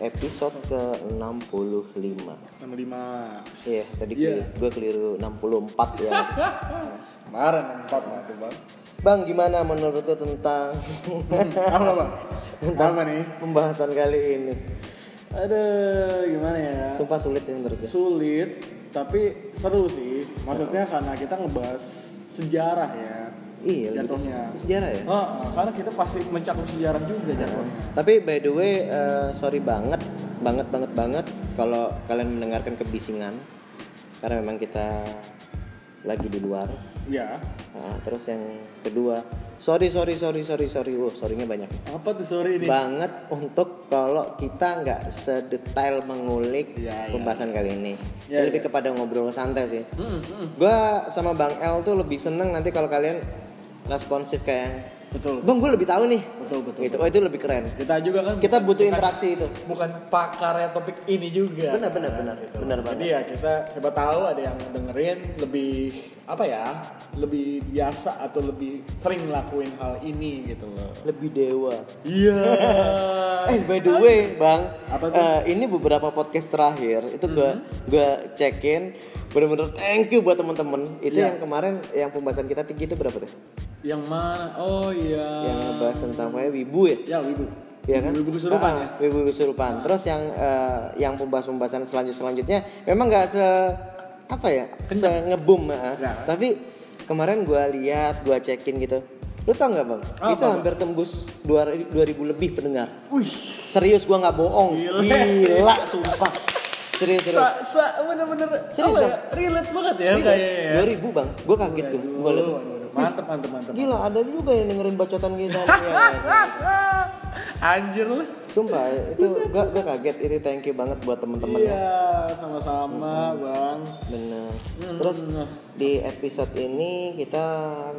episode ke-65 Nomor lima. Iya, tadi Iya. gue keliru 64 ya Kemarin empat lah tuh bang. Bang, gimana menurut lo tentang Apa bang? Apa nih? pembahasan kali ini? Aduh, gimana ya? Sumpah sulit sih menurut gue Sulit, tapi seru sih. Maksudnya karena kita ngebahas sejarah ya. Iya, Jatuhnya. sejarah ya Oh, karena kita pasti mencakup sejarah juga jatuhnya. Tapi by the way, eh, sorry banget, banget banget banget kalau kalian mendengarkan kebisingan karena memang kita lagi di luar. Ya. Nah, terus yang kedua, sorry sorry sorry sorry sorry, wah sorrynya banyak Apa tuh sorry ini? banget untuk kalau kita nggak sedetail mengulik Iya, iya. pembahasan kali ini. Iya, Ini lebih kepada ngobrol santai sih. Mm, mm. Gua sama Bang El tuh lebih seneng nanti kalau kalian responsif kayak, Betul. Bang gue lebih tahu nih. Betul betul. Gitu. Oh itu lebih keren. Kita juga kan Kita butuh bukan- interaksi itu. bukan pakarnya topik ini juga. Benar benar benar Gitu. benar Jadi banget. ya kita siapa tahu ada yang dengerin lebih apa ya? Lebih biasa atau lebih sering ngelakuin hal ini gitu loh. Lebih dewa. Iya. Eh by the way, Bang, Apa tuh? Eh, ini beberapa podcast terakhir itu gua gua cekin bener-bener thank you buat temen-temen. Itu Iya. yang kemarin yang pembahasan kita tinggi itu berapa tuh? Yang mana? Oh iya. Yang ngebahas tentang apa ya wibu ya? Ya wibu. Iya kan? Wibu kesurupan Ah, ya. Wibu kesurupan. Terus yang eh, yang pembahasan-pembahasan selanjut selanjutnya memang nggak se apa ya? Se ngebum, ah. Ya. Tapi kemarin gua lihat, gua cekin gitu. Lu tau nggak bang? Apa, itu Bang? hampir tembus 2000 lebih pendengar. Wih. Serius gua nggak bohong. Gila. Gila, sumpah. Serius serius. Sa, sa, bener-bener Serius, apa Bang? ya? Relate banget ya Relate. kayaknya ya. 2000 bang, gua kaget tuh. Gua liat. Mantep, mantep, mantep. Gila, ada juga yang dengerin bacotan kita. Iya, iya, Anjir lah. Sumpah, itu gua, gua kaget. Itu thank you banget buat temen-temen ya. Iya, sama-sama, Bang. Bener. Hmm. Terus di episode ini kita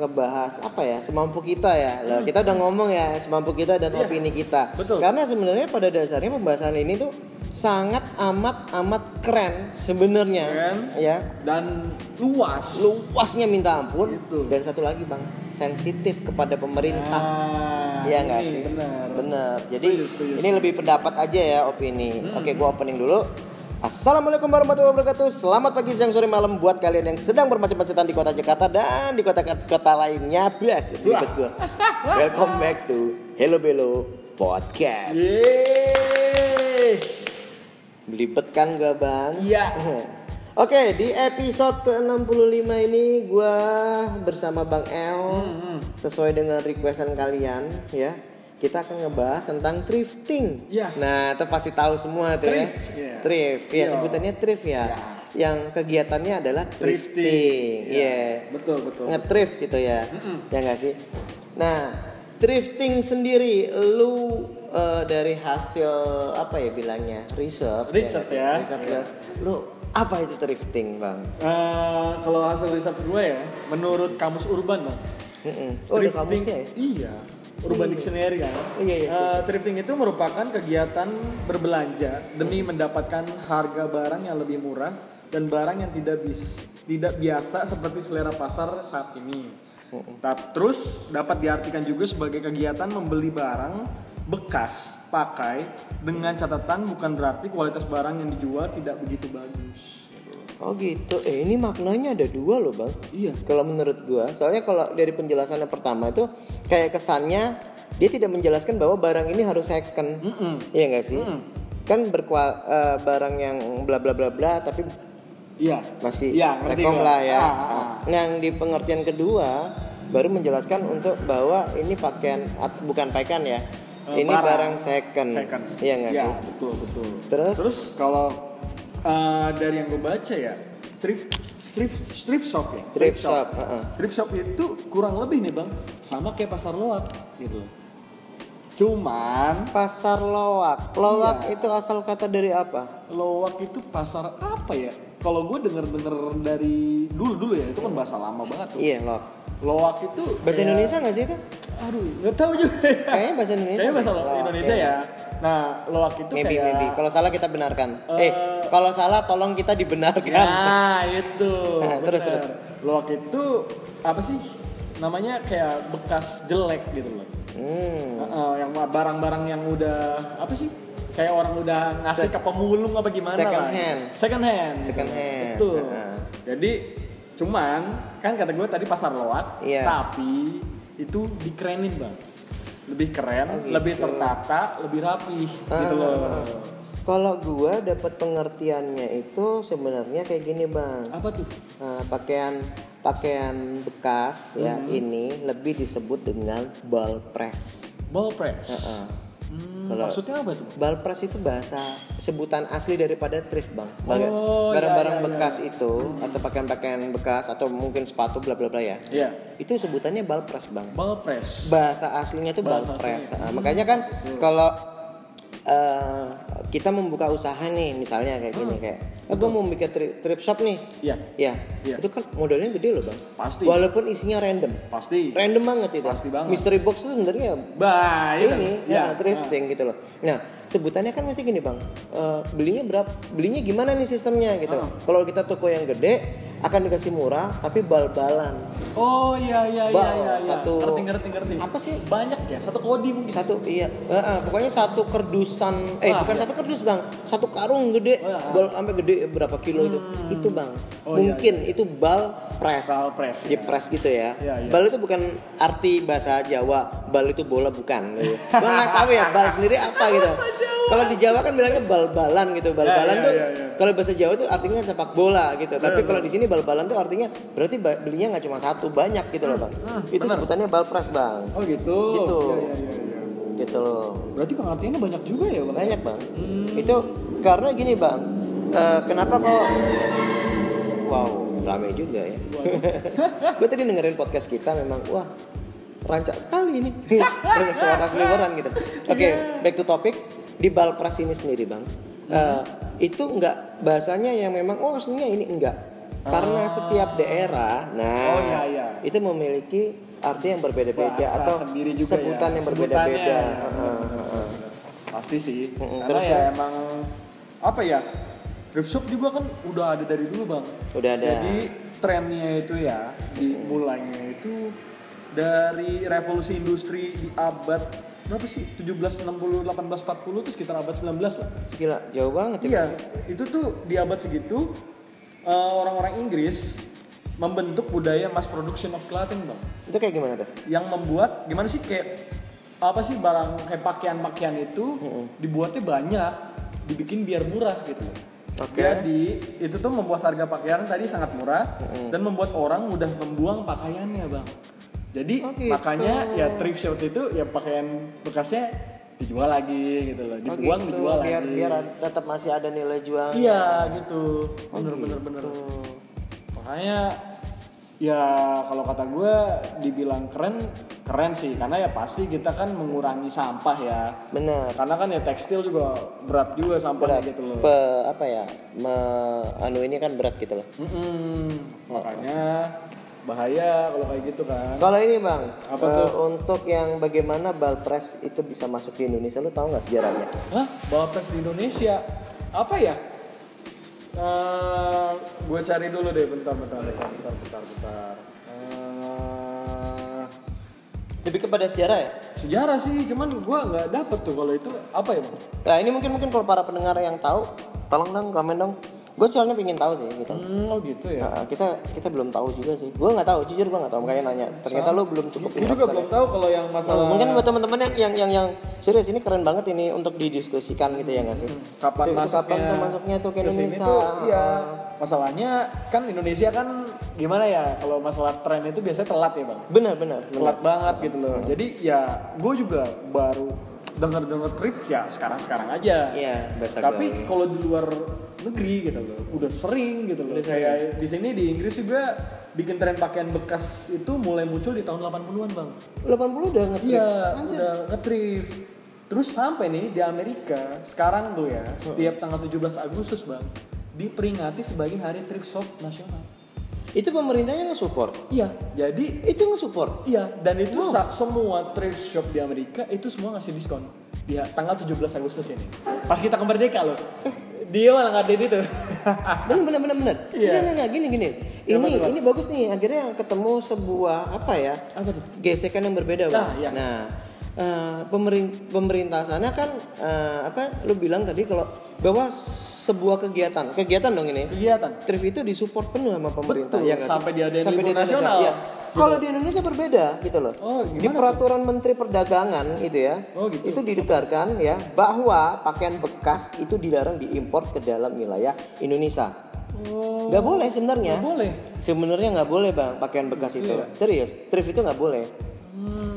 ngebahas apa ya semampu kita ya. Lah, kita udah ngomong ya semampu kita dan Iya, opini kita. betul. Karena sebenarnya pada dasarnya pembahasan ini tuh sangat amat amat keren sebenarnya. Keren. Ya. Dan luas. Luasnya minta ampun. Gitu. Dan satu lagi bang, sensitif kepada pemerintah. Nah, Iya nggak sih? Benar. Bener. Jadi Setuju, setuju, ini lebih pendapat aja ya opini. Hmm. Oke, gua opening dulu. Assalamualaikum warahmatullahi wabarakatuh. Selamat pagi, siang, sore, malam buat kalian yang sedang bermacet-macetan di kota Jakarta dan di kota-kota lainnya. Ribet gua. Welcome back to Hello Bello Podcast. Yeay. Belibet kan gua, Bang? Iya. Oke, di episode ke-65 ini gua bersama Bang El Hmm, sesuai dengan requestan kalian ya. Kita akan ngebahas tentang thrifting. Iya. Nah, itu pasti tahu semua tuh Thrift, ya. iya. Thrift. Ya, Iya. sebutannya thrift ya. Iya. Yang kegiatannya adalah thrifting. Iya. Betul, betul. Nge-thrift gitu ya. Ya nggak sih? Nah, thrifting sendiri lu eh, dari hasil apa ya bilangnya? Nggak sih? ya. Research Iya. ya. Lu apa itu thrifting, Bang? Eh, kalau hasil research gue ya, menurut kamus urban bang. Mm-mm. Oh, ada thrifting- kamusnya ya? Iya. Urban Dictionary kan. Iya, iya, Eh, thrifting itu merupakan kegiatan berbelanja demi mendapatkan harga barang yang lebih murah dan barang yang tidak bis, tidak biasa seperti selera pasar saat ini. Tap- Terus dapat diartikan juga sebagai kegiatan membeli barang bekas pakai dengan catatan bukan berarti kualitas barang yang dijual tidak begitu bagus. Oh gitu. Eh ini maknanya ada dua loh bang. Iya. Kalau menurut gua, soalnya kalau dari penjelasan yang pertama itu kayak kesannya dia tidak menjelaskan bahwa barang ini harus second. Mm-mm. Iya nggak sih? Mm. Kan berkual eh, barang yang bla bla bla bla tapi Iya. masih ngerti rekom lah ya. Ah, ah, Nah, Yang di pengertian kedua baru menjelaskan untuk bahwa ini pakaian bukan pakaian ya. Eh, ini barang. barang second. Second. Iya nggak Ya, sih? betul betul. Terus? Terus kalau uh, dari yang gue baca ya, thrift thrift thrift shop ya. Thrift shop, heeh. Thrift shop itu kurang lebih nih bang, sama kayak pasar loak gitu. Cuman Pasar loak. Loak Iya. itu asal kata dari apa? loak itu pasar apa ya? Kalau gue denger denger dari dulu dulu ya, itu kan bahasa lama banget tuh. Iya loak. Loak itu Bahasa kayak- Indonesia nggak sih itu? Aduh, nggak tahu juga. Kayaknya bahasa Indonesia. Kayaknya bahasa loak, Indonesia ya. Nah, loak itu Maybe, kayak maybe. Kalau salah kita benarkan. Eh, Eh, kalau salah tolong kita dibenarkan. Nah, itu. Nah, terus, terus. Loak itu apa sih? Namanya kayak bekas jelek gitu loh. Hmm. Heeh, yang barang-barang yang udah apa sih? kayak orang udah ngasih Se- ke pemulung apa gimana Second lah. hand. Second hand. Second hand. Betul. Heeh. Jadi cuman kan kata gue tadi pasar loak, Iya. tapi itu dikerenin bang. Lebih keren, Oh, gitu. lebih tertata, lebih rapi gitu Ah, loh. ah, ah. Kalau gua dapat pengertiannya itu sebenarnya kayak gini bang. Apa tuh? Nah, pakaian pakaian bekas ya Hmm. ini lebih disebut dengan ball press. Ball press. Heeh. Hmm, Kalau- maksudnya apa tuh? Ball press itu bahasa sebutan asli daripada thrift bang. Oh, Barang-barang iya, iya, bekas itu atau pakaian-pakaian bekas atau mungkin sepatu bla bla bla ya. Iya. Itu sebutannya ball press bang. Ball press. Bahasa aslinya itu Bahasa press. aslinya. Nah, makanya kan kalau eh, kita membuka usaha nih misalnya kayak gini kayak, oh, gue mau bikin thrift, thrift shop nih. Iya. Ya, Iya. itu kan modalnya gede loh bang. Pasti. Walaupun isinya random, Pasti. random banget itu. Pasti banget. Mystery box itu sebenarnya Baik. ini ya, thrifting gitu loh. Nah sebutannya kan masih gini bang, Eh, belinya berapa? Belinya gimana nih sistemnya gitu? Ah. Kalau kita toko yang gede akan dikasih murah tapi bal-balan. Oh iya iya iya Bal, iya. iya. satu- Ngerti ngerti ngerti. Apa sih? Banyak ya. Satu kodi mungkin. Satu iya, Eh, eh, pokoknya satu kerdusan, eh Ah, bukan iya. satu kerdus bang, satu karung gede, Oh, iya. bal sampai gede berapa kilo itu, itu bang. Oh, iya, Mungkin itu bal press, Bal press, di iya. press gitu ya. Iya, iya. Bal itu bukan arti bahasa Jawa, bal itu bola bukan. Gitu. Gua nggak tahu ya bal sendiri apa gitu. Kalau di Jawa kan bilangnya bal-balan gitu, bal-balan iya, tuh iya, iya. kalau bahasa Jawa tuh artinya sepak bola gitu. Tapi kalau di sini bal-balan tuh artinya berarti belinya nggak cuma satu, banyak gitu loh bang. itu benar. sebutannya bal press bang, Oh gitu. Gitu. Iya iya iya. iya. gitu loh. Berarti pengertiannya banyak juga ya bang? Banyak bang. Itu karena gini bang. eh, kenapa kok? Wow, rame juga ya. Gue tadi dengerin podcast kita memang wah rancak sekali ini. Suara pas liburan gitu. Oke, back to topic di Balpras ini sendiri bang. eh, itu enggak bahasanya yang memang oh aslinya ini enggak. Karena setiap daerah, nah Oh, iya, iya. itu memiliki arti yang berbeda-beda atau sendiri juga sebutan ya. yang berbeda-beda. Ya. Heeh, heeh. Pasti sih. Mm-mm, Karena terus ya ya? emang apa ya? Shop juga kan udah ada dari dulu bang. Udah ada. Jadi trennya itu ya dimulainya itu dari revolusi industri di abad berapa sih? 1760 1840 itu sekitar abad 19 lah. Gila, jauh banget ya. Iya, itu tuh di abad segitu eh, orang-orang Inggris membentuk budaya mass production of clothing bang, Itu kayak gimana tuh? yang membuat gimana sih kayak apa sih barang kayak pakaian-pakaian itu dibuatnya banyak, dibikin biar murah gitu. Oke. Jadi itu tuh membuat harga pakaian tadi sangat murah dan membuat orang mudah membuang pakaiannya bang. Jadi Oh, gitu. makanya ya thrift shop itu ya pakaian bekasnya dijual lagi gitu loh, Oh, dibuang gitu. dijual biar, lagi. Biar tetap masih ada nilai jual. Iya gitu, bener gitu. bener bener. Makanya ya kalau kata gue dibilang keren keren sih karena ya pasti kita kan mengurangi sampah ya. Bener. Karena kan ya tekstil juga berat juga sampahnya Berat. gitu loh. Pe- apa ya? Me- anu ini kan berat gitu loh. Mm-mm. Makanya bahaya kalau kayak gitu kan. Kalau ini bang, Apa eh, tuh? untuk yang bagaimana balpres itu bisa masuk di Indonesia, lu tahu nggak sejarahnya? Hah? Bapres di Indonesia apa ya? Eh, gue cari dulu deh bentar bentar bentar bentar bentar. bentar. Eh, Lebih kepada sejarah ya? Sejarah sih, cuman gua nggak dapet tuh kalau itu apa ya bang? Nah ini mungkin mungkin kalau para pendengar yang tahu, tolong dong komen dong. Gue soalnya pengen tahu sih gitu. Hmm, oh gitu ya. Nah, kita kita belum tahu juga sih. Gue nggak tahu, jujur gue nggak tahu. Makanya nanya. Ternyata lu belum cukup. Gue juga belum tahu kalau yang masalah Mungkin buat teman-teman yang yang yang yang serius ini keren banget ini untuk didiskusikan gitu ya nggak sih? kapan Itu- itu masuknya kapan tuh masuknya tuh ke Indonesia? tuh, iya. Masalahnya kan Indonesia kan gimana ya kalau masalah tren itu biasanya telat ya bang. Benar benar. benar. Telat banget gitu loh. Jadi ya gue juga baru dengar-dengar thrift ya sekarang-sekarang aja. Iya, Tapi kalau di luar negeri gitu loh, udah sering gitu loh. Kayak di sini di Inggris juga bikin tren pakaian bekas itu mulai muncul di tahun 80-an bang. 80 udah nge Iya, udah nge-thrift. Terus sampai nih di Amerika sekarang tuh ya, setiap tanggal 17 Agustus bang, diperingati sebagai Hari Thrift Shop Nasional. Itu pemerintahnya nge-support. Iya, jadi Itu nge-support. iya dan itu sa- semua thrift shop di Amerika itu semua ngasih diskon di tanggal 17 Agustus ini. Pas kita ke Merdeka loh. Dia malah nggak ada itu. Benar benar benar benar. Iya. Enggak enggak gini gini. Ini ini bagus nih. Akhirnya ketemu sebuah apa ya? Apa tuh? Gesekan yang berbeda, Bang. Nah, iya. Nah, eh, pemerin- pemerintahannya kan eh, apa lu bilang tadi kalau bahwa sebuah kegiatan kegiatan dong ini Kegiatan. TRIF itu disupport penuh sama pemerintah Betul, ya sampai diadain Sampai libur nasional. iya. Kalau di Indonesia berbeda gitu loh. Oh, di peraturan Menteri Perdagangan itu ya, Oh, gitu. itu didegarkan ya bahwa pakaian bekas itu dilarang diimpor ke dalam wilayah Indonesia. Oh, Nggak boleh sebenarnya. nggak boleh. Sebenarnya nggak boleh bang pakaian bekas itu. Iya. Serius, thrift itu nggak boleh.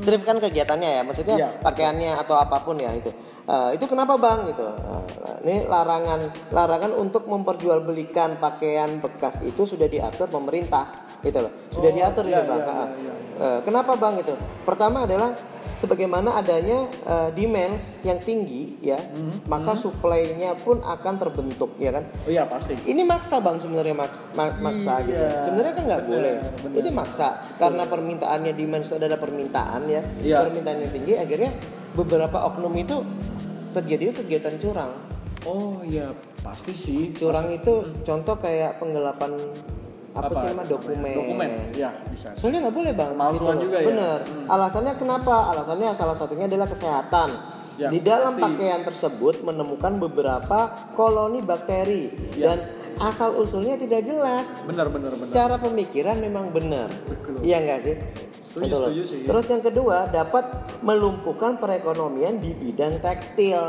Thrift kan kegiatannya ya, maksudnya Iya. pakaiannya atau apa pun ya itu. Eh, itu kenapa bang gitu? Nah, ini larangan larangan untuk memperjualbelikan pakaian bekas itu sudah diatur pemerintah gitu loh. Sudah Oh, diatur iya, itu bang. iya, Ah. iya, Eh, kenapa bang itu? Pertama adalah sebagaimana adanya eh, demand yang tinggi ya, Hmm. maka supply-nya pun akan terbentuk ya kan? Oh iya pasti. ini maksa bang sebenarnya maks ma- maksa gitu Iya, sebenarnya kan nggak benar, boleh benar. itu maksa karena permintaannya demand itu adalah permintaan ya Iya. permintaan yang tinggi akhirnya beberapa oknum itu terjadi kegiatan curang Oh iya pasti sih. curang itu contoh kayak penggelapan apa, sih nama dokumen Dokumen. Ya bisa. soalnya nggak boleh bang Pemalsuan loh. juga ya? bener alasannya kenapa alasannya salah satunya adalah kesehatan Ya, di dalam pasti. pakaian tersebut menemukan beberapa koloni bakteri Ya. dan asal usulnya tidak jelas Benar benar benar. secara pemikiran memang benar Betul. iya nggak sih Setuju, Betul setuju sih. terus yang kedua dapat melumpuhkan perekonomian di bidang tekstil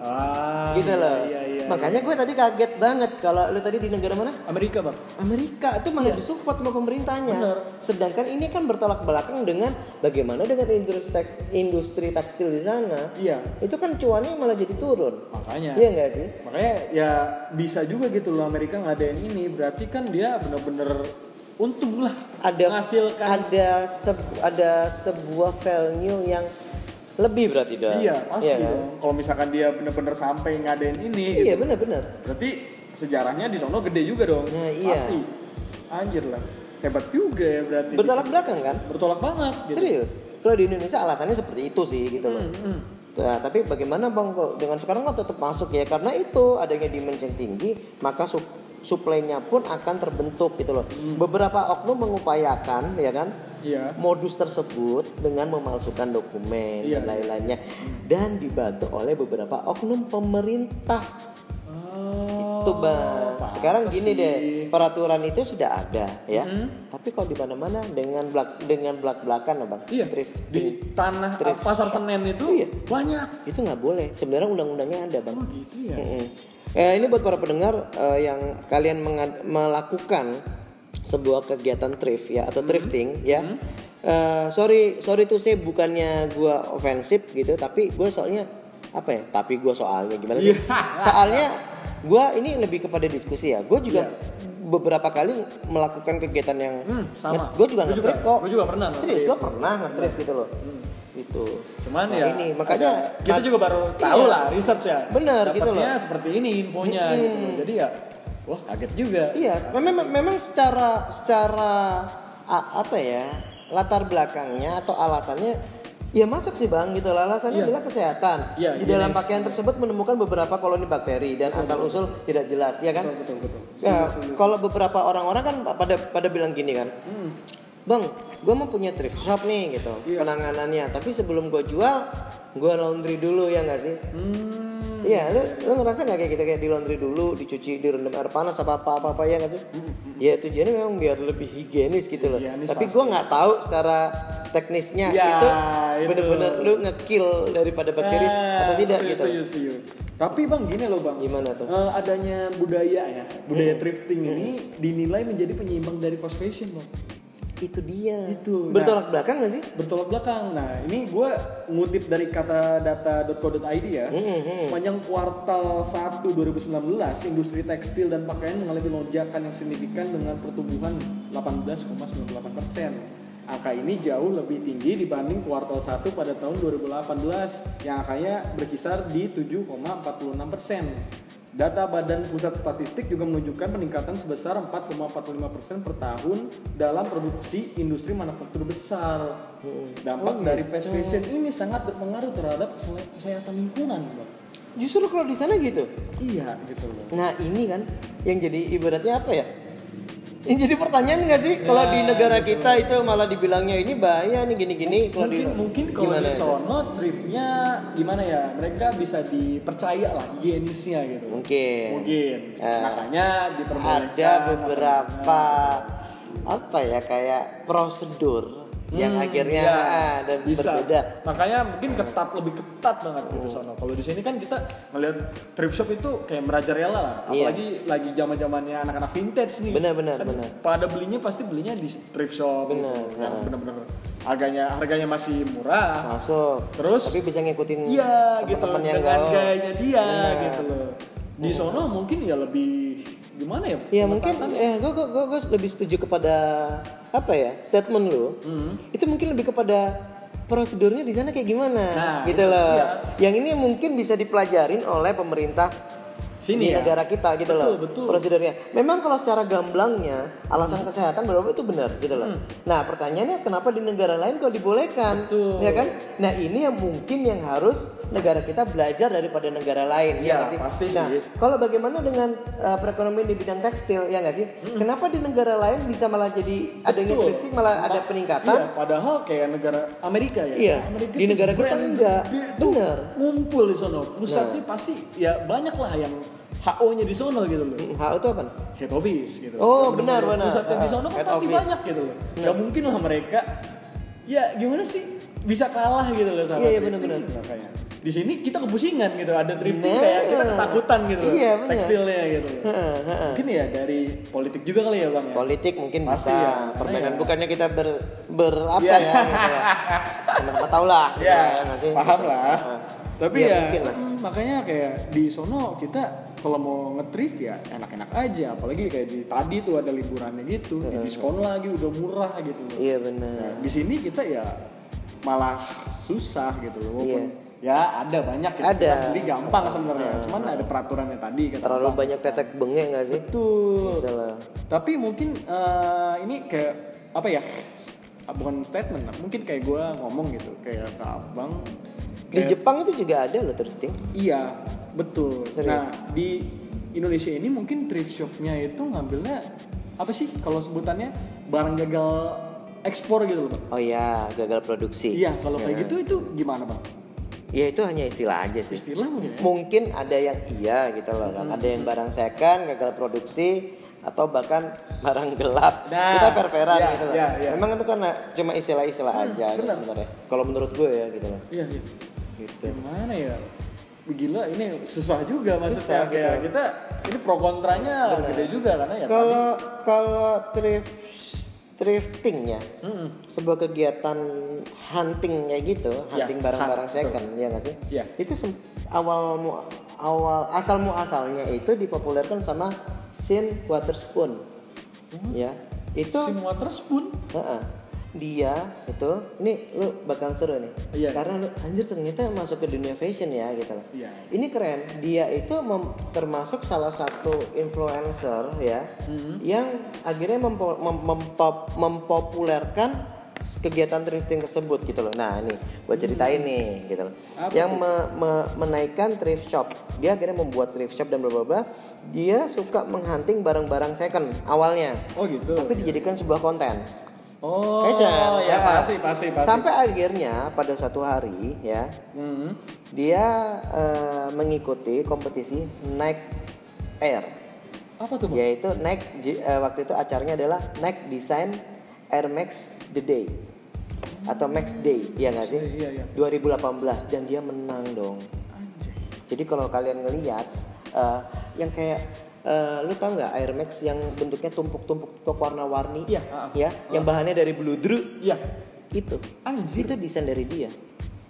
Ah, gitu iya, loh Iya, iya, makanya gue tadi kaget banget kalau lu tadi di negara mana Amerika bang. Amerika itu malah disupport sama pemerintahnya. Bener. Sedangkan ini kan bertolak belakang dengan bagaimana dengan industri industri tekstil di sana. Iya. Itu kan cuannya malah jadi turun. Makanya. Iya nggak sih? Makanya ya bisa juga gitu loh Amerika ngadain ini. Berarti kan dia bener-bener untung lah. Ada menghasilkan. ada se- ada sebuah value yang lebih berarti dah. Iya pasti Iya kan? dong. Kalau misalkan dia bener-bener sampai ngadain ini. Iya gitu. benar-benar. Berarti sejarahnya di sono gede juga dong. Nah, iya. Pasti. Anjir lah. Hebat juga ya berarti. Bertolak belakang kan? Bertolak banget. Gitu. Serius. Kalau di Indonesia alasannya seperti itu sih gitu loh. Hmm, hmm. Nah, tapi bagaimana bang kok dengan sekarang kan tetap masuk ya karena itu adanya demand yang tinggi maka sup- supply-nya pun akan terbentuk gitu loh. Beberapa oknum mengupayakan ya kan Iya. modus tersebut dengan memalsukan dokumen Iya. dan lain-lainnya dan dibantu oleh beberapa oknum pemerintah. Itu bang. Sekarang gini sih. deh peraturan itu sudah ada ya. Mhm. Tapi kalau di mana-mana dengan belak dengan belak belakan bang. Iya. Thrift. Di tanah Thrift. pasar Senen itu Iya. banyak. itu nggak boleh. Sebenarnya undang-undangnya ada bang. Oh gitu ya. Mm-mm. Eh, ini buat para pendengar eh, yang kalian melakukan sebuah kegiatan thrift ya atau thrifting ya. Eh, sorry sorry tuh saya bukannya gua ofensif gitu tapi gue soalnya apa ya? Tapi gue soalnya gimana sih? Iya. Soalnya gua ini lebih kepada diskusi ya. Gue juga beberapa kali melakukan kegiatan yang Hmm, sama. Gue juga Gua juga- nge-thrift kok. gua juga pernah Serius, gue pernah nge-thrift gitu loh. Itu. Cuman Nah, ya ini makanya ada- kita juga baru tahu Iya. lah research ya. Bener, gitu loh. seperti ini infonya Hmm. gitu. loh. Jadi ya wah kaget juga. Iya, memang memang secara secara apa ya latar belakangnya atau alasannya ya masuk sih bang gitu lah. Alasannya Iya. adalah kesehatan. Iya, Di dalam pakaian tersebut menemukan beberapa koloni bakteri dan asal usul tidak jelas, ya kan? Betul betul. Ya, kalau beberapa orang-orang kan pada pada bilang gini kan, Hmm. bang, gue mau punya thrift shop nih gitu, Iya. penanganannya. Tapi sebelum gue jual, gue laundry dulu ya nggak sih? Hmm. Iya, lu, lu ngerasa nggak kayak gitu kayak di laundry dulu, dicuci, direndam air panas apa apa apa, apa ya nggak sih? Ya tujuannya memang biar lebih higienis gitu loh. Higienis Tapi gua nggak tahu secara teknisnya Ya, itu itu. bener-bener lu ngekill daripada bakteri Ah, atau tidak setuju, gitu. Setuju, setuju. Tapi bang gini loh bang. Gimana tuh? Eh, adanya budaya ya, budaya Hmm. thrifting ini dinilai menjadi penyeimbang dari fast fashion bang. Itu dia. Itu. Bertolak belakang nggak sih? Bertolak belakang. Nah ini gue ngutip dari kata data.co.id ya. Hmm, hmm. Sepanjang kuartal 1 2019, industri tekstil dan pakaian mengalami lonjakan yang signifikan dengan pertumbuhan 18,98 persen. Angka ini jauh lebih tinggi dibanding kuartal 1 pada tahun 2018 yang angkanya berkisar di 7,46 persen. Data Badan Pusat Statistik juga menunjukkan peningkatan sebesar 4,45 persen per tahun dalam produksi industri manufaktur besar. Dampak Oh, dari gitu. fast fashion ini sangat berpengaruh terhadap kesehatan lingkungan, Bang. Justru kalau di sana gitu. Iya, gitu loh. Nah ini kan yang jadi ibaratnya apa ya? Ini jadi pertanyaan nggak sih? Kalau di negara kita itu malah dibilangnya ini bahaya nih gini-gini. Kalau mungkin di mungkin kalau di itu? sono tripnya gimana ya? Mereka bisa dipercaya lah higienisnya gitu. Mungkin. mungkin. Eh, makanya diperbolehkan ada apa beberapa apa ya kayak prosedur yang Hmm, akhirnya ah, dan bisa. berbeda. Makanya mungkin ketat lebih ketat banget gitu Hmm. sono. Kalau di sini kan kita ngeliat thrift shop itu kayak merajalela lah. Iya. Apalagi lagi zaman-zamannya anak-anak vintage nih. Benar, benar, Kan benar. Pada belinya pasti belinya di thrift shop. Benar, gitu. Nah. bener-bener harganya harganya masih murah. Masuk. Terus tapi bisa ngikutin Iya gitu yang dengan gaul. gayanya dia gitu loh. Di sono mungkin ya lebih gimana ya? Ya mungkin ya gue gue gue lebih setuju kepada apa ya statement lu. Hmm. Itu mungkin lebih kepada prosedurnya di sana kayak gimana Nah, gitu itu loh. dia. Yang ini mungkin bisa dipelajarin oleh pemerintah di Sini ya? negara kita gitu Betul, loh betul. prosedurnya. Memang kalau secara gamblangnya alasan kesehatan berapa itu benar gitu loh. Hmm. Nah pertanyaannya kenapa di negara lain kok dibolehkan? Betul. Ya kan? Nah ini yang mungkin yang harus negara kita belajar daripada negara lain ya Ya, sih? pasti nah, sih. kalau bagaimana dengan uh, perekonomian di bidang tekstil ya nggak sih? Kenapa di negara lain bisa malah jadi adanya Betul. thrifting malah ada Iya, peningkatan? padahal kayak negara Amerika ya. Iya, Amerika di negara kita enggak. Bener. Ngumpul di sono. Pusatnya pasti ya banyak lah yang HO-nya di sono gitu loh. HO itu apa? Head office gitu. Oh, benar, benar. Pusatnya di sono kan pasti office. banyak gitu loh. Gak mungkin lah mereka ya gimana sih bisa kalah gitu loh sama Iya, iya, thrifting. benar-benar. Makanya. Di sini kita kepusingan gitu, ada thrifting Nah. kayak kita ketakutan gitu. Iya, benar. Tekstilnya gitu. Mungkin ya dari politik juga kali ya Bang ya. politik mungkin Pasti bisa ya, permainan ya- bukannya kita ber ber apa Iya. ya gitu ya. sama-sama tahu lah gitu ya, sih? paham Gitu. lah. Tapi Ya, ya, mungkin lah. Makanya kayak di sono kita kalau mau nge-thrift ya enak-enak aja. Apalagi kayak di tadi tuh ada liburannya gitu, di diskon lagi udah murah gitu. loh. iya Nah, benar di sini kita ya malah susah gitu loh. Walaupun Iya. ya ada banyak gitu. Ada. Kita beli gampang sebenarnya. Cuman ada peraturannya tadi kata terlalu Bang. banyak tetek bengek nggak sih Betul. Gitu. Tapi mungkin eh, ini kayak apa ya? Bukan statement, mungkin kayak gue ngomong gitu, kayak ke abang. Di kayak- Jepang itu juga ada loh thrifting Iya, betul. Serius? Nah, di Indonesia ini mungkin thrift shopnya itu ngambilnya apa sih kalau sebutannya barang gagal ekspor gitu loh, Bang. oh ya gagal produksi Iya, kalau Ya. kayak gitu itu gimana, Bang? ya itu hanya istilah aja sih Istilah mungkin ya? mungkin ada yang iya gitu loh kan ada yang barang second gagal produksi atau bahkan barang gelap Nah, kita fair-fairan iya, gitu loh iya, iya. memang itu karena cuma istilah-istilah aja gitu benar. sebenarnya kalau menurut gue ya gitu loh Iya, iya. Gitu Gimana ya? Gila ini susah juga maksudnya Susah, kayak gitu. kita ini pro kontranya gede juga karena ya kalau kalau thrift thrifting ya Mm-mm. sebuah kegiatan hunting kayak gitu Ya, hunting barang-barang hunt, second ya nggak sih Iya. itu awal mu- awal asal muasalnya itu dipopulerkan sama Sin Waterspoon ya itu si Waterspoon Heeh. Dia itu ini lu bakal seru nih. Iya. karena lu anjir ternyata masuk ke dunia fashion ya gitu loh. Iya. ini keren. Dia itu mem- termasuk salah satu influencer ya Mm-hmm. yang akhirnya mempo- mem- mempop- mempopulerkan kegiatan thrifting tersebut gitu loh. Nah ini buat ceritain nih gitu loh. Mm-hmm. Apa yang me- me- menaikkan thrift shop. Dia akhirnya membuat thrift shop dan bla bla bla dia suka menghunting barang-barang second awalnya. Oh gitu. tapi dijadikan sebuah konten Oh, Fashion, ya pasti pasti pasti. Sampai akhirnya pada suatu hari ya, Mhm. dia eh, mengikuti kompetisi Nike Air, Apa tuh, Bang? yaitu Nike J- eh, waktu itu acaranya adalah Nike Design Air Max The Day atau Max Day, ya nggak sih? Iya, iya. 2018 dan dia menang dong. Anjay. Jadi kalau kalian ngelihat eh, yang kayak eh, lu tau nggak Air Max yang bentuknya tumpuk-tumpuk warna-warni, Iya, ah, ah. ya, yang bahannya dari bludru Iya. itu Anjir. itu desain dari dia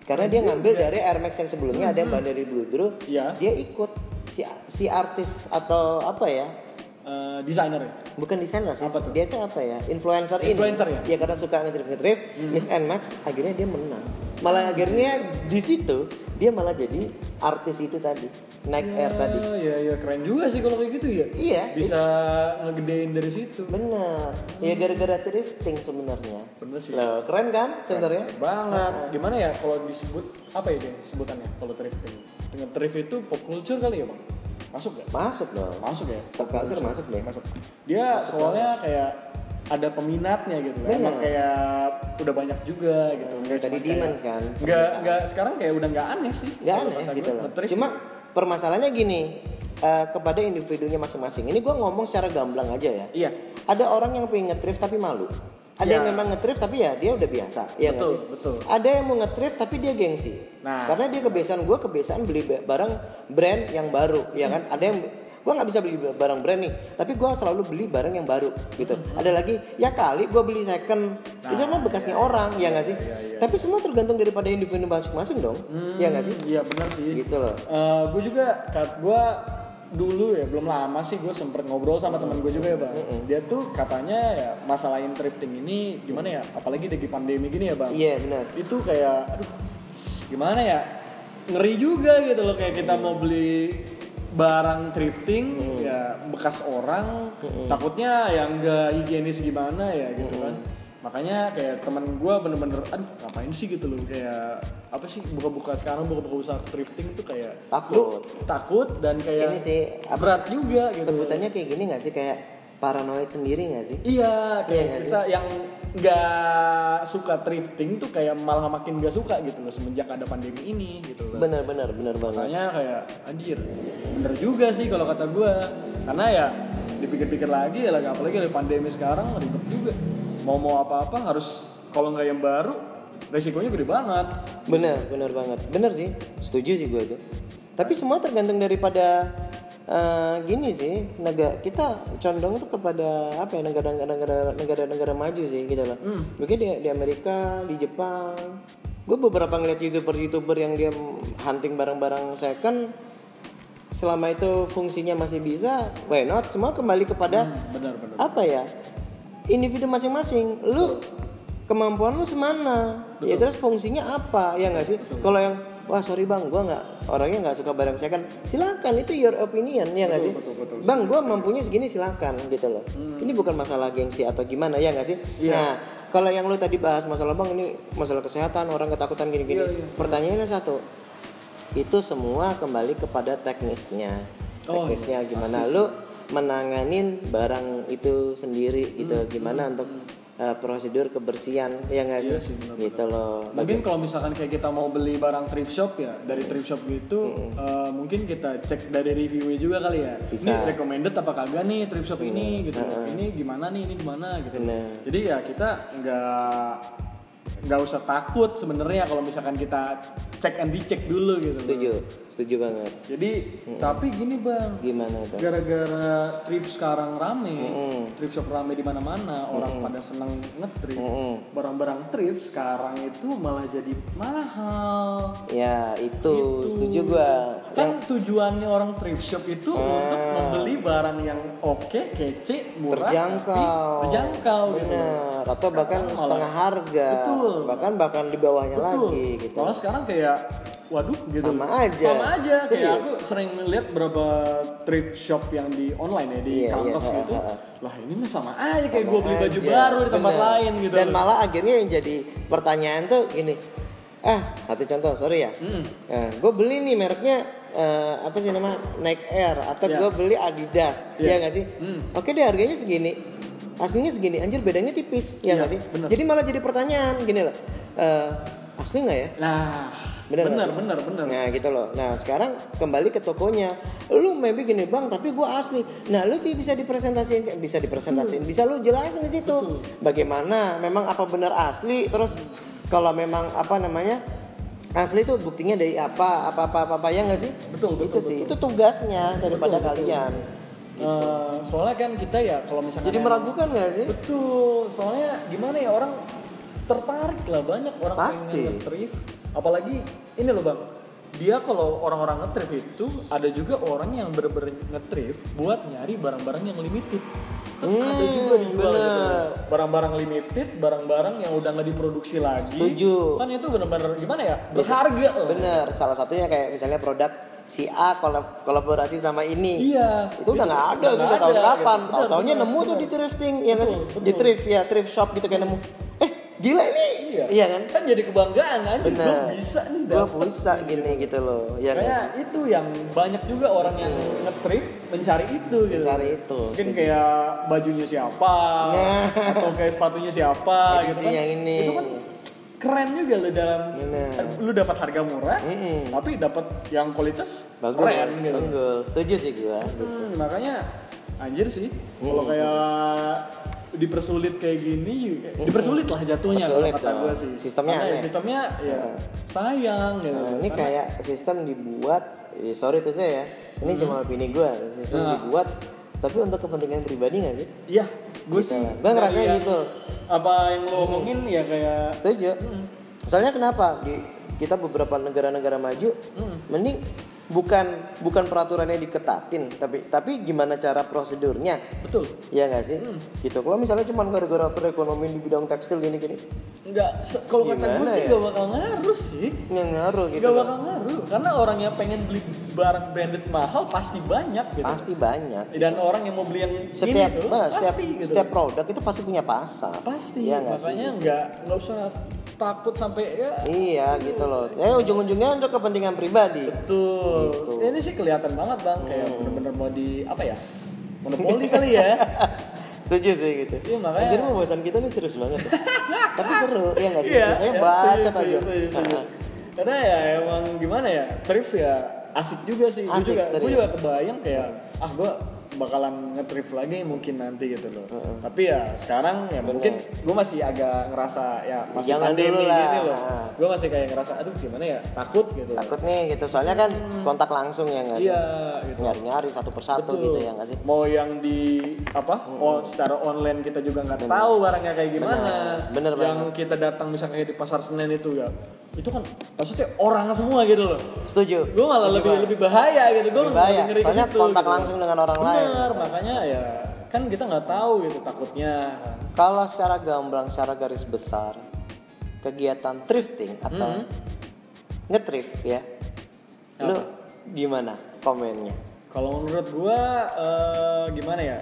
karena dia ngambil dari Air Max yang sebelumnya ada yang bahan dari bludru Iya. dia ikut si si artis atau apa ya Eh, desainer ya? Bukan desainer sih Apa tuh? dia tuh apa ya influencer, Influencer ini ya? dia karena suka ngetrip ngetrip Miss and Max akhirnya dia menang malah akhirnya di situ dia malah jadi artis itu tadi Nike Air tadi Iya, iya keren juga sih kalau kayak gitu ya. iya Bisa ngegedein dari situ. bener ya gara-gara thrifting sebenarnya Bener sih. Loh, keren kan sebenarnya Banget. Gimana ya kalau disebut apa ya dia sebutannya kalau thrifting? Dengan thrift itu pop culture kali ya, Bang? Masuk gak? Masuk dong. Masuk ya? Subculture masuk deh. Masuk. Dia soalnya kayak ada peminatnya gitu kan. Emang Bener. kayak udah banyak juga gitu. Nggak Tadi cuma Demons kayak- kan. Nggak, nggak, sekarang kayak udah nggak aneh sih. Gak Kalau aneh gitu gue, loh. Cuma permasalahannya gini, eh, kepada individunya masing-masing. Ini gua ngomong secara gamblang aja ya. Iya. Ada orang yang pengen nge-thrift tapi malu. Ada Ya. yang memang nge-thrift tapi ya dia udah biasa, ya Betul, sih? betul. Ada yang mau nge-thrift tapi dia gengsi. Nah. Karena dia kebiasaan gue kebiasaan beli ba- barang brand yang baru, ya kan? Ada yang gue nggak bisa beli barang brand nih, tapi gue selalu beli barang yang baru gitu. Ada lagi ya kali gue beli second, itu mah bekasnya orang, ya nggak sih? Tapi semua tergantung daripada individu masing-masing dong, ya nggak sih? Iya benar sih. Gitu loh. gue juga gue dulu ya belum lama sih gue sempet ngobrol sama teman gue juga ya bang. Dia tuh katanya ya masalahin thrifting ini gimana ya? Apalagi lagi pandemi gini ya bang. Iya benar. Itu kayak aduh gimana ya? Ngeri juga gitu loh kayak kita mau beli barang thrifting ya bekas orang takutnya yang enggak higienis gimana ya gitu kan makanya kayak teman gue bener-bener aduh ngapain sih? gitu loh. Kayak apa sih buka-buka sekarang buka-buka usaha thrifting tuh kayak Takut. lu takut dan kayak Ini sih apa berat juga gitu. Sebutannya kayak gini nggak sih? Kayak paranoid sendiri nggak sih? iya Iya kayak nggak kita yang nggak suka thrifting tuh kayak malah makin gak suka gitu loh semenjak ada pandemi ini gitu loh. Benar benar banget. makanya kayak anjir bener juga sih kalau kata gue karena ya dipikir-pikir lagi ya lagi apalagi ada pandemi sekarang ribet juga mau mau apa-apa harus kalau nggak yang baru resikonya gede banget Benar, benar banget. Benar sih, setuju sih gue tuh. Tapi semua tergantung daripada eh, gini sih, negara kita condong itu kepada apa ya negara-negara negara-negara maju sih gitu loh. Mungkin di, di Amerika, di Jepang, gue beberapa ngeliat youtuber-youtuber yang dia hunting barang-barang second selama itu fungsinya masih bisa, why not? Semua kembali kepada benar-benar apa ya individu masing-masing. Lu kemampuan lu semana? Ya terus fungsinya apa? Ya nggak sih? Kalau yang wah sorry bang gua nggak orangnya nggak suka barang second silakan itu your opinion ya nggak sih? betul, betul. bang gua mampunya segini silakan gitu loh. Ini bukan masalah gengsi atau gimana ya nggak sih? Iya. nah kalau yang lu tadi bahas masalah bang ini masalah kesehatan orang ketakutan gini-gini Iya, iya. pertanyaannya satu itu semua kembali kepada teknisnya. Oh, teknisnya iya, gimana? Lu menanganin barang itu sendiri gitu. Hmm, gimana untuk uh, prosedur kebersihan ya nggak sih, Iya sih, benar-benar. gitu loh. Mungkin kalau misalkan kayak kita mau beli barang thrift shop ya dari thrift shop gitu eh, mungkin kita cek dari reviewnya juga kali ya. Bisa. ini recommended apa kagak nih thrift shop ini gitu. Ini gimana nih ini gimana gitu. Bener. jadi ya kita nggak nggak usah takut sebenarnya kalau misalkan kita cek and dicek dulu gitu. Loh. Setuju banget. Jadi tapi gini bang. Gimana tuh gara-gara thrift sekarang rame Mm-mm. thrift shop rame di mana-mana orang pada seneng nge-thrift Mm-mm. barang-barang thrift sekarang itu malah jadi mahal. Ya itu. Gitu. setuju gua. Kan tujuannya orang thrift shop itu untuk membeli barang yang oke kece murah terjangkau tapi terjangkau. gitu. Benar. Atau bahkan malah- setengah harga. Betul. bahkan bahkan di bawahnya Betul. lagi gitu. Malah sekarang kayak waduh gitu. Sama aja. Sama aja. Kayak Serius. aku sering lihat berapa thrift shop yang di online ya di Iya, kampus iya, gitu. Lah ini mah sama aja kayak gue beli baju aja. baru di tempat Bener. lain gitu. Dan malah akhirnya yang jadi pertanyaan tuh gini. Ah, satu contoh, sorry ya. Hmm. Nah, gue beli nih mereknya eh, apa sih nama Nike Air atau Iya. gue beli Adidas, Iya. ya nggak sih? Hmm. Oke deh harganya segini, aslinya segini, anjir bedanya tipis, ya Iya, nggak sih? bener. Jadi malah jadi pertanyaan gini loh, eh, asli nggak ya? Nah, Bener bener nggak bener bener. Nah gitu loh. Nah sekarang kembali ke tokonya. Lu maybe gini bang, tapi gua asli. Nah lu bisa dipresentasiin, bisa dipresentasiin, bisa lu jelasin di situ. Bagaimana? Memang apa benar asli? Terus kalau memang apa namanya? Asli itu buktinya dari apa? Apa apa apa, apa ya nggak sih? Betul, betul, Itu sih. Itu tugasnya daripada Betul, betul. kalian. Eh, soalnya kan kita ya kalau misalkan Jadi meragukan nggak sih? Betul, soalnya gimana ya orang tertarik lah banyak orang Pasti. pengen nge-thrift. Apalagi ini loh bang, dia kalau orang-orang nge-thrift itu ada juga orang yang bener-bener nge-thrift buat nyari barang-barang yang limited. Kan Hmm, ada juga dijual gitu. bener. Barang-barang limited, barang-barang yang udah nggak diproduksi lagi. Setuju. Kan itu bener-bener gimana ya? Berharga lah. Bener. Salah satunya kayak misalnya produk si A kolab- kolaborasi sama ini. Iya. itu udah nggak ada Udah udah tahun kapan gitu. tahu taunya Bener, nemu tuh bener. di thrifting ya nggak sih Betul, di thrift ya thrift shop gitu kayak nemu eh gila ini Iya. iya kan Kan jadi kebanggaan aja. Gue bisa nih gue bisa gini gitu loh ya Kayak sih? itu yang banyak juga orang yang nge-thrift mencari itu gitu. Mencari itu, Mungkin setuju. kayak bajunya siapa Nah. atau kayak sepatunya siapa gitu kan. yang ini. Itu kan keren juga lo dalam Bener. lu dapat harga murah Mm-mm. tapi dapat yang kualitas bagus keren gitu. bagus setuju sih gue Hmm, makanya anjir sih kalau kayak dipersulit kayak gini dipersulit lah jatuhnya kalau Dipersulit kata gue sih Sistemnya Karena ya aneh. sistemnya ya sayang gitu Nah, ini Karena- kayak sistem dibuat, eh, sorry tuh saya ya, ini cuma opini gue, sistem Nah. dibuat, tapi untuk kepentingan pribadi nggak sih? Iya, gue Gitu. sih. Dari yang- gitu. Apa yang lo omongin ya kayak Setuju. Soalnya kenapa di kita beberapa negara-negara maju, mending bukan bukan peraturannya diketatin, tapi tapi gimana cara prosedurnya, betul. ya nggak sih? Gitu. Kalau misalnya cuma gara-gara perekonomian di bidang tekstil gini-gini, Enggak, se- kalau kata gue sih ya? gak bakal ngaruh sih. nggak ngaruh gitu. Gak bakal ngaruh. Karena orang yang pengen beli barang branded mahal pasti banyak gitu. Pasti banyak. Dan orang yang mau beli yang Setiap, ini tuh, nah, setiap, pasti gitu. setiap produk itu pasti punya pasar. pasti. Iya nggak sih? Makanya nggak nggak usah takut sampai ya Iya gitu loh. Ya ujung-ujungnya untuk kepentingan pribadi. Betul. Gitu. Ini sih kelihatan banget bang, kayak bener-bener mau di apa ya? Monopoli kali ya. Setuju sih gitu. Iya, makanya- Anjir pembahasan kita nih serius banget. ya. Tapi seru, iya nggak sih? Iya. Saya baca aja. Karena ya emang gimana ya, thrift ya asik juga sih. Gue Asik, juga, gue serius. juga kebayang kayak ah gue bakalan nge-thrift lagi mungkin nanti gitu loh. Tapi ya sekarang ya mungkin gue masih agak ngerasa ya masih Jangan pandemi lah. gini loh. Gue masih kayak ngerasa aduh gimana ya takut gitu. Takut nih gitu. Soalnya kan kontak langsung ya nggak sih? Iya gitu. Nyari-nyari satu persatu Betul. gitu ya nggak sih? Mau yang di apa? Oh, secara online kita juga nggak tahu barangnya kayak gimana. Bener. Bener Yang kita datang misalnya di pasar Senen itu ya. Itu kan maksudnya orang semua gitu loh. Setuju. Gue malah lebih lebih bahaya gitu. Gue Lebih bahaya. ngeri Soalnya situ, kontak gitu. langsung dengan orang lain. Bener, makanya ya kan kita nggak tahu gitu takutnya. Kalau secara gamblang, secara garis besar, kegiatan thrifting atau nge-thrift ya, lu gimana komennya? Kalau menurut gua eh, gimana ya?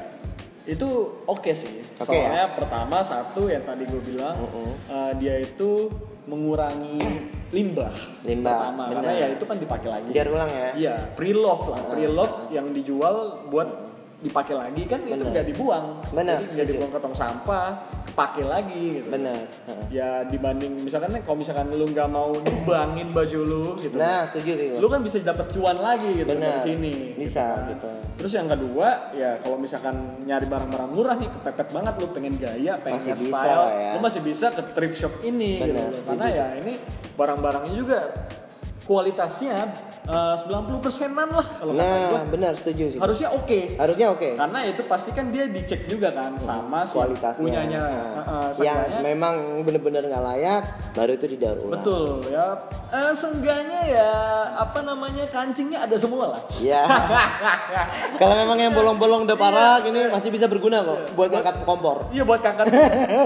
Itu oke sih. Oke Soalnya pertama satu yang tadi gue bilang eh, dia itu mengurangi limbah. Limbah, Pertama, karena ya itu kan dipakai lagi. Biar ulang ya. Iya, pre-love lah. Pre-love yang dijual buat dipakai lagi kan itu Benar. nggak dibuang. Benar, Jadi nggak setuju. dibuang ke tong sampah, kepake lagi gitu. Bener. Ya dibanding misalkan kalau misalkan lu nggak mau nyumbangin baju lu gitu. Nah, setuju sih. lu kan bisa dapat cuan lagi gitu Bener. dari sini. Bisa kan. gitu. Terus yang kedua ya kalau misalkan nyari barang-barang murah nih kepepet banget lu pengen gaya, pengen Masih bisa style, lah ya. lu masih bisa ke thrift shop ini gitu. Bener, loh. Karena ya ini barang-barangnya juga kualitasnya eh, 90 persenan lah kalau kata Nah, gua. benar setuju sih. Harusnya oke. Harusnya oke. Karena itu pasti kan dia dicek juga kan sama si Kualitasnya. punyanya. Nah, eh, yang memang bener-bener nggak layak, baru itu didaur ulang. Betul ya. Eh, seenggaknya ya apa namanya kancingnya ada semua lah. Ya. Kalau memang yang bolong-bolong udah parah, ini masih bisa berguna kok buat ngangkat kompor. Iya buat kakak.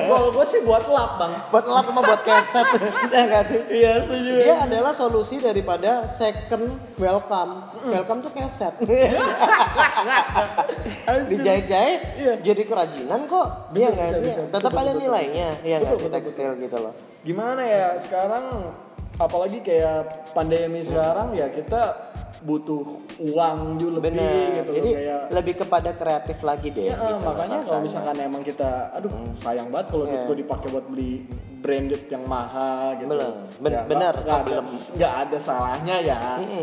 Kalau gue sih buat lap bang. Buat lap sama buat keset. ya nggak sih? Iya setuju. Dia adalah solusi daripada second welcome. Welcome tuh keset. Dijahit-jahit Iya. jadi kerajinan kok. Bisa, Iya nggak bisa, sih? bisa. Tetap Betul, ada betul, nilainya. Iya nggak Betul, sih betul, tekstil gitu loh. Gimana ya sekarang apalagi kayak pandemi sekarang ya kita butuh uang juga lebih Bener. gitu Jadi kayak lebih kepada kreatif lagi deh. Ya, gitu makanya kalau misalkan emang kita, aduh sayang banget kalau duit Iya. gue dipakai buat beli branded yang mahal gitu. Belum. Ben- Ya, bener, nggak ada, nggak ada salahnya ya.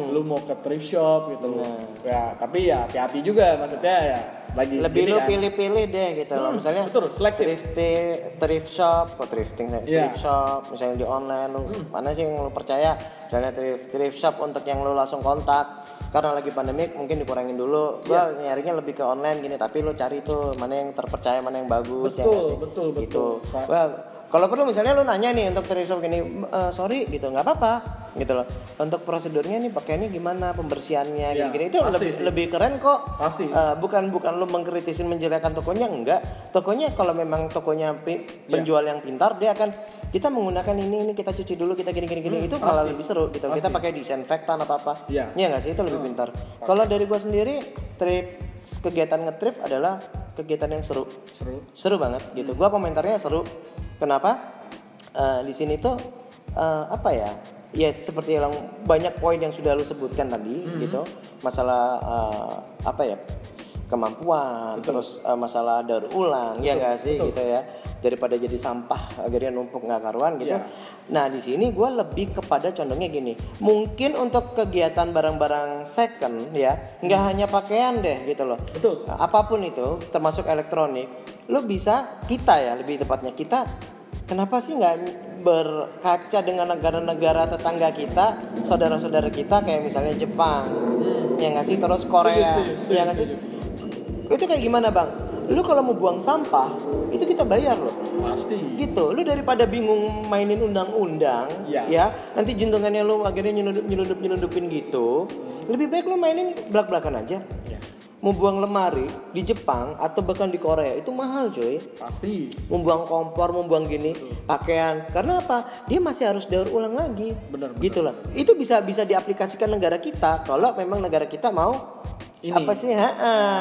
Lu mau ke thrift shop gitu. Bener. Ya, tapi ya hati-hati juga maksudnya ya. Lagi lebih lu kan. pilih-pilih deh gitu loh. Hmm, Misalnya betul, selektif. thrifting, thrift shop, oh, thrifting. Hmm. thrift shop, misalnya di online lu mana sih yang lu percaya? Misalnya thrift thrift shop untuk yang lu langsung kontak karena lagi pandemik mungkin dikurangin dulu. Gua Iya. nyarinya lebih ke online gini, tapi lu cari tuh mana yang terpercaya, mana yang bagus ya Betul, nggak sih? betul, Gitu. betul. Well, kalau perlu misalnya lu nanya nih untuk thrift shop gini, "Eh, sorry gitu, nggak apa-apa gitu loh. Untuk prosedurnya nih pakainya gimana, pembersihannya Iya, gini-gini itu pasti lebih sih. lebih keren kok. Pasti. Eh, bukan bukan lu mengkritisin menjelekkan tokonya enggak tokonya kalau memang tokonya Iya. penjual yang pintar dia akan kita menggunakan ini ini kita cuci dulu kita gini gini gini. Itu malah lebih seru gitu. Kita pakai disinfektan apa apa. Iya. nggak sih? Itu lebih pintar. Kalau dari gua sendiri trip kegiatan ngetrip adalah kegiatan yang seru. Seru. seru banget gitu. Gua komentarnya seru. Kenapa? Eh, di sini tuh eh, apa ya? Ya seperti yang banyak poin yang sudah lu sebutkan tadi gitu. Masalah eh, apa ya? Kemampuan, terus eh, masalah daur ulang, ya nggak sih gitu ya. Daripada jadi sampah akhirnya numpuk nggak karuan gitu. Iya. Nah di sini gue lebih kepada condongnya gini. Mungkin untuk kegiatan barang-barang second ya, nggak hanya pakaian deh gitu loh. Betul. Apa pun itu, termasuk elektronik, lo bisa kita ya lebih tepatnya kita. Kenapa sih nggak berkaca dengan negara-negara tetangga kita, saudara-saudara kita kayak misalnya Jepang, ya nggak sih, terus Korea, Hmm. Setuju, setuju, ya nggak sih? Itu kayak gimana bang? Lu kalau mau buang sampah, itu kita bayar loh Pasti. gitu lu daripada bingung mainin undang-undang Iya. ya nanti juntungannya lu akhirnya nyelundup nyelundup nyelundupin gitu lebih baik lu mainin belak belakan aja Ya. mau buang lemari di Jepang atau bahkan di Korea itu mahal cuy Pasti. membuang kompor membuang gini pakaian karena apa dia masih harus daur ulang lagi Benar, benar. gitu lah itu bisa bisa diaplikasikan negara kita kalau memang negara kita mau Ini. apa sih ha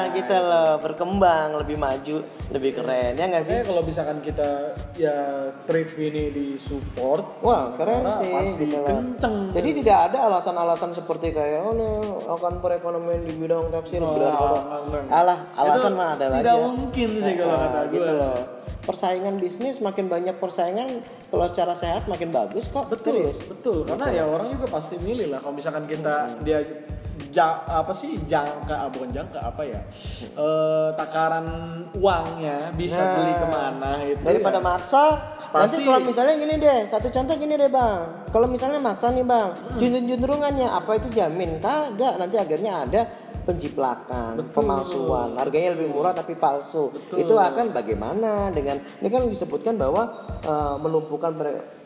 gitu loh berkembang lebih maju lebih keren ya nggak sih Saya kalau misalkan kita ya thrift ini di support, Wah keren sih pasti gitu loh. kenceng. Jadi tidak ada alasan-alasan seperti kayak oh nih akan perekonomian di bidang tekstil kalau enggak. alah alasan Itu mah ada tidak aja. mungkin sih kalau Nah, kata gue. gitu loh. Persaingan bisnis makin banyak persaingan kalau secara sehat makin bagus kok. Betul, Serius. betul. Karena ya orang juga pasti milih lah. Kalau misalkan kita dia ja- apa sih jangka, ah, bukan jangka apa ya? Eh, takaran uangnya bisa Nah, beli ke mana itu. Daripada ya. maksa Nanti Pasti. kalau misalnya gini deh, satu contoh gini deh bang. Kalau misalnya maksa nih bang, Hmm. juntrung-juntrungannya apa itu jamin? Kagak, nanti akhirnya ada penjiplakan, Betul. pemalsuan. Harganya lebih murah tapi palsu. Betul. Itu akan bagaimana dengan ini kan disebutkan bahwa eh, melumpuhkan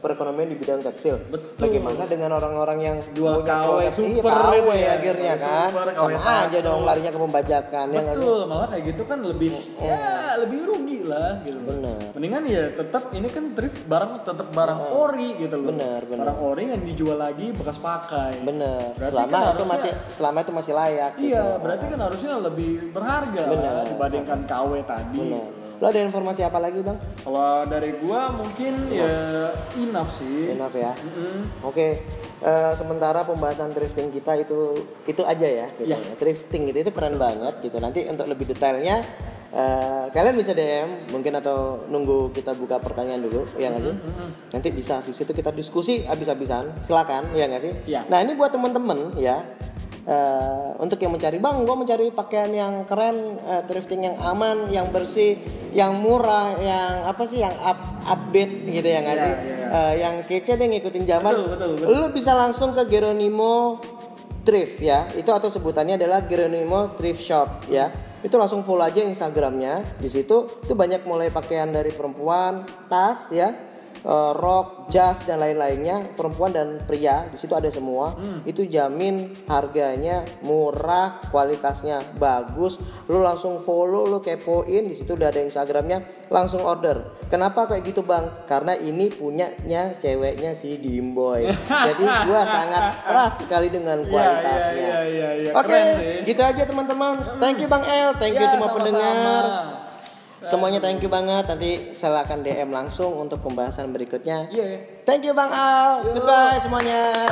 perekonomian di bidang tekstil. Betul. Bagaimana dengan orang-orang yang Jual KW iya, super KW itu ya. akhirnya kan, super, sama aja satu. dong larinya ke pembajakan ya nggak sih? Betul, malah kayak gitu kan lebih ya lebih rugi lah gitu. Bener. Mendingan ya tetap ini kan thrift barang tetap barang ori gitu loh. Bener, bener. Barang ori yang dijual lagi bekas pakai. Bener. Berarti selama kan itu masih selama itu masih layak. Iya, gitu. berarti kan harusnya lebih berharga Bener. lah dibandingkan KW tadi. Bener. Lo ada informasi apa lagi bang? Kalau dari gua mungkin ya enough sih. Enough ya. Mm-mm. Oke. eh, sementara pembahasan drifting kita itu itu aja ya. Gitu Iya. ya. Drifting itu itu keren banget gitu. Nanti untuk lebih detailnya eh, kalian bisa DM mungkin atau nunggu kita buka pertanyaan dulu ya nggak sih? Nanti bisa di situ kita diskusi habis-habisan. Silakan ya nggak sih? Iya. Nah ini buat teman-teman ya. Eh, untuk yang mencari bang, gue mencari pakaian yang keren, eh, thrifting yang aman, yang bersih, yang murah, yang apa sih, yang up update gitu ya nggak Iya, sih? iya. Eh, yang kece deh ngikutin zaman. Betul, betul, betul. Lu bisa langsung ke Geronimo Thrift ya. Itu atau sebutannya adalah Geronimo Thrift Shop ya. Itu langsung follow aja Instagramnya. Di situ itu banyak mulai pakaian dari perempuan, tas ya, eh, rok, jas dan lain-lainnya, perempuan dan pria. Di situ ada semua. Hmm. Itu jamin harganya murah, kualitasnya bagus. Lu langsung follow, lu kepoin. Di situ udah ada Instagramnya, langsung order. Kenapa kayak gitu bang? Karena ini punyanya ceweknya si Dimboy. Jadi gua sangat keras sekali dengan Iya, kualitasnya. iya, iya, iya. Oke, sih. gitu aja teman-teman. Thank you Bang El, thank you Ya, semua sama-sama. pendengar. Semuanya thank you banget. Nanti silakan DM langsung untuk pembahasan berikutnya. Iya. Thank you Bang Al. Goodbye semuanya.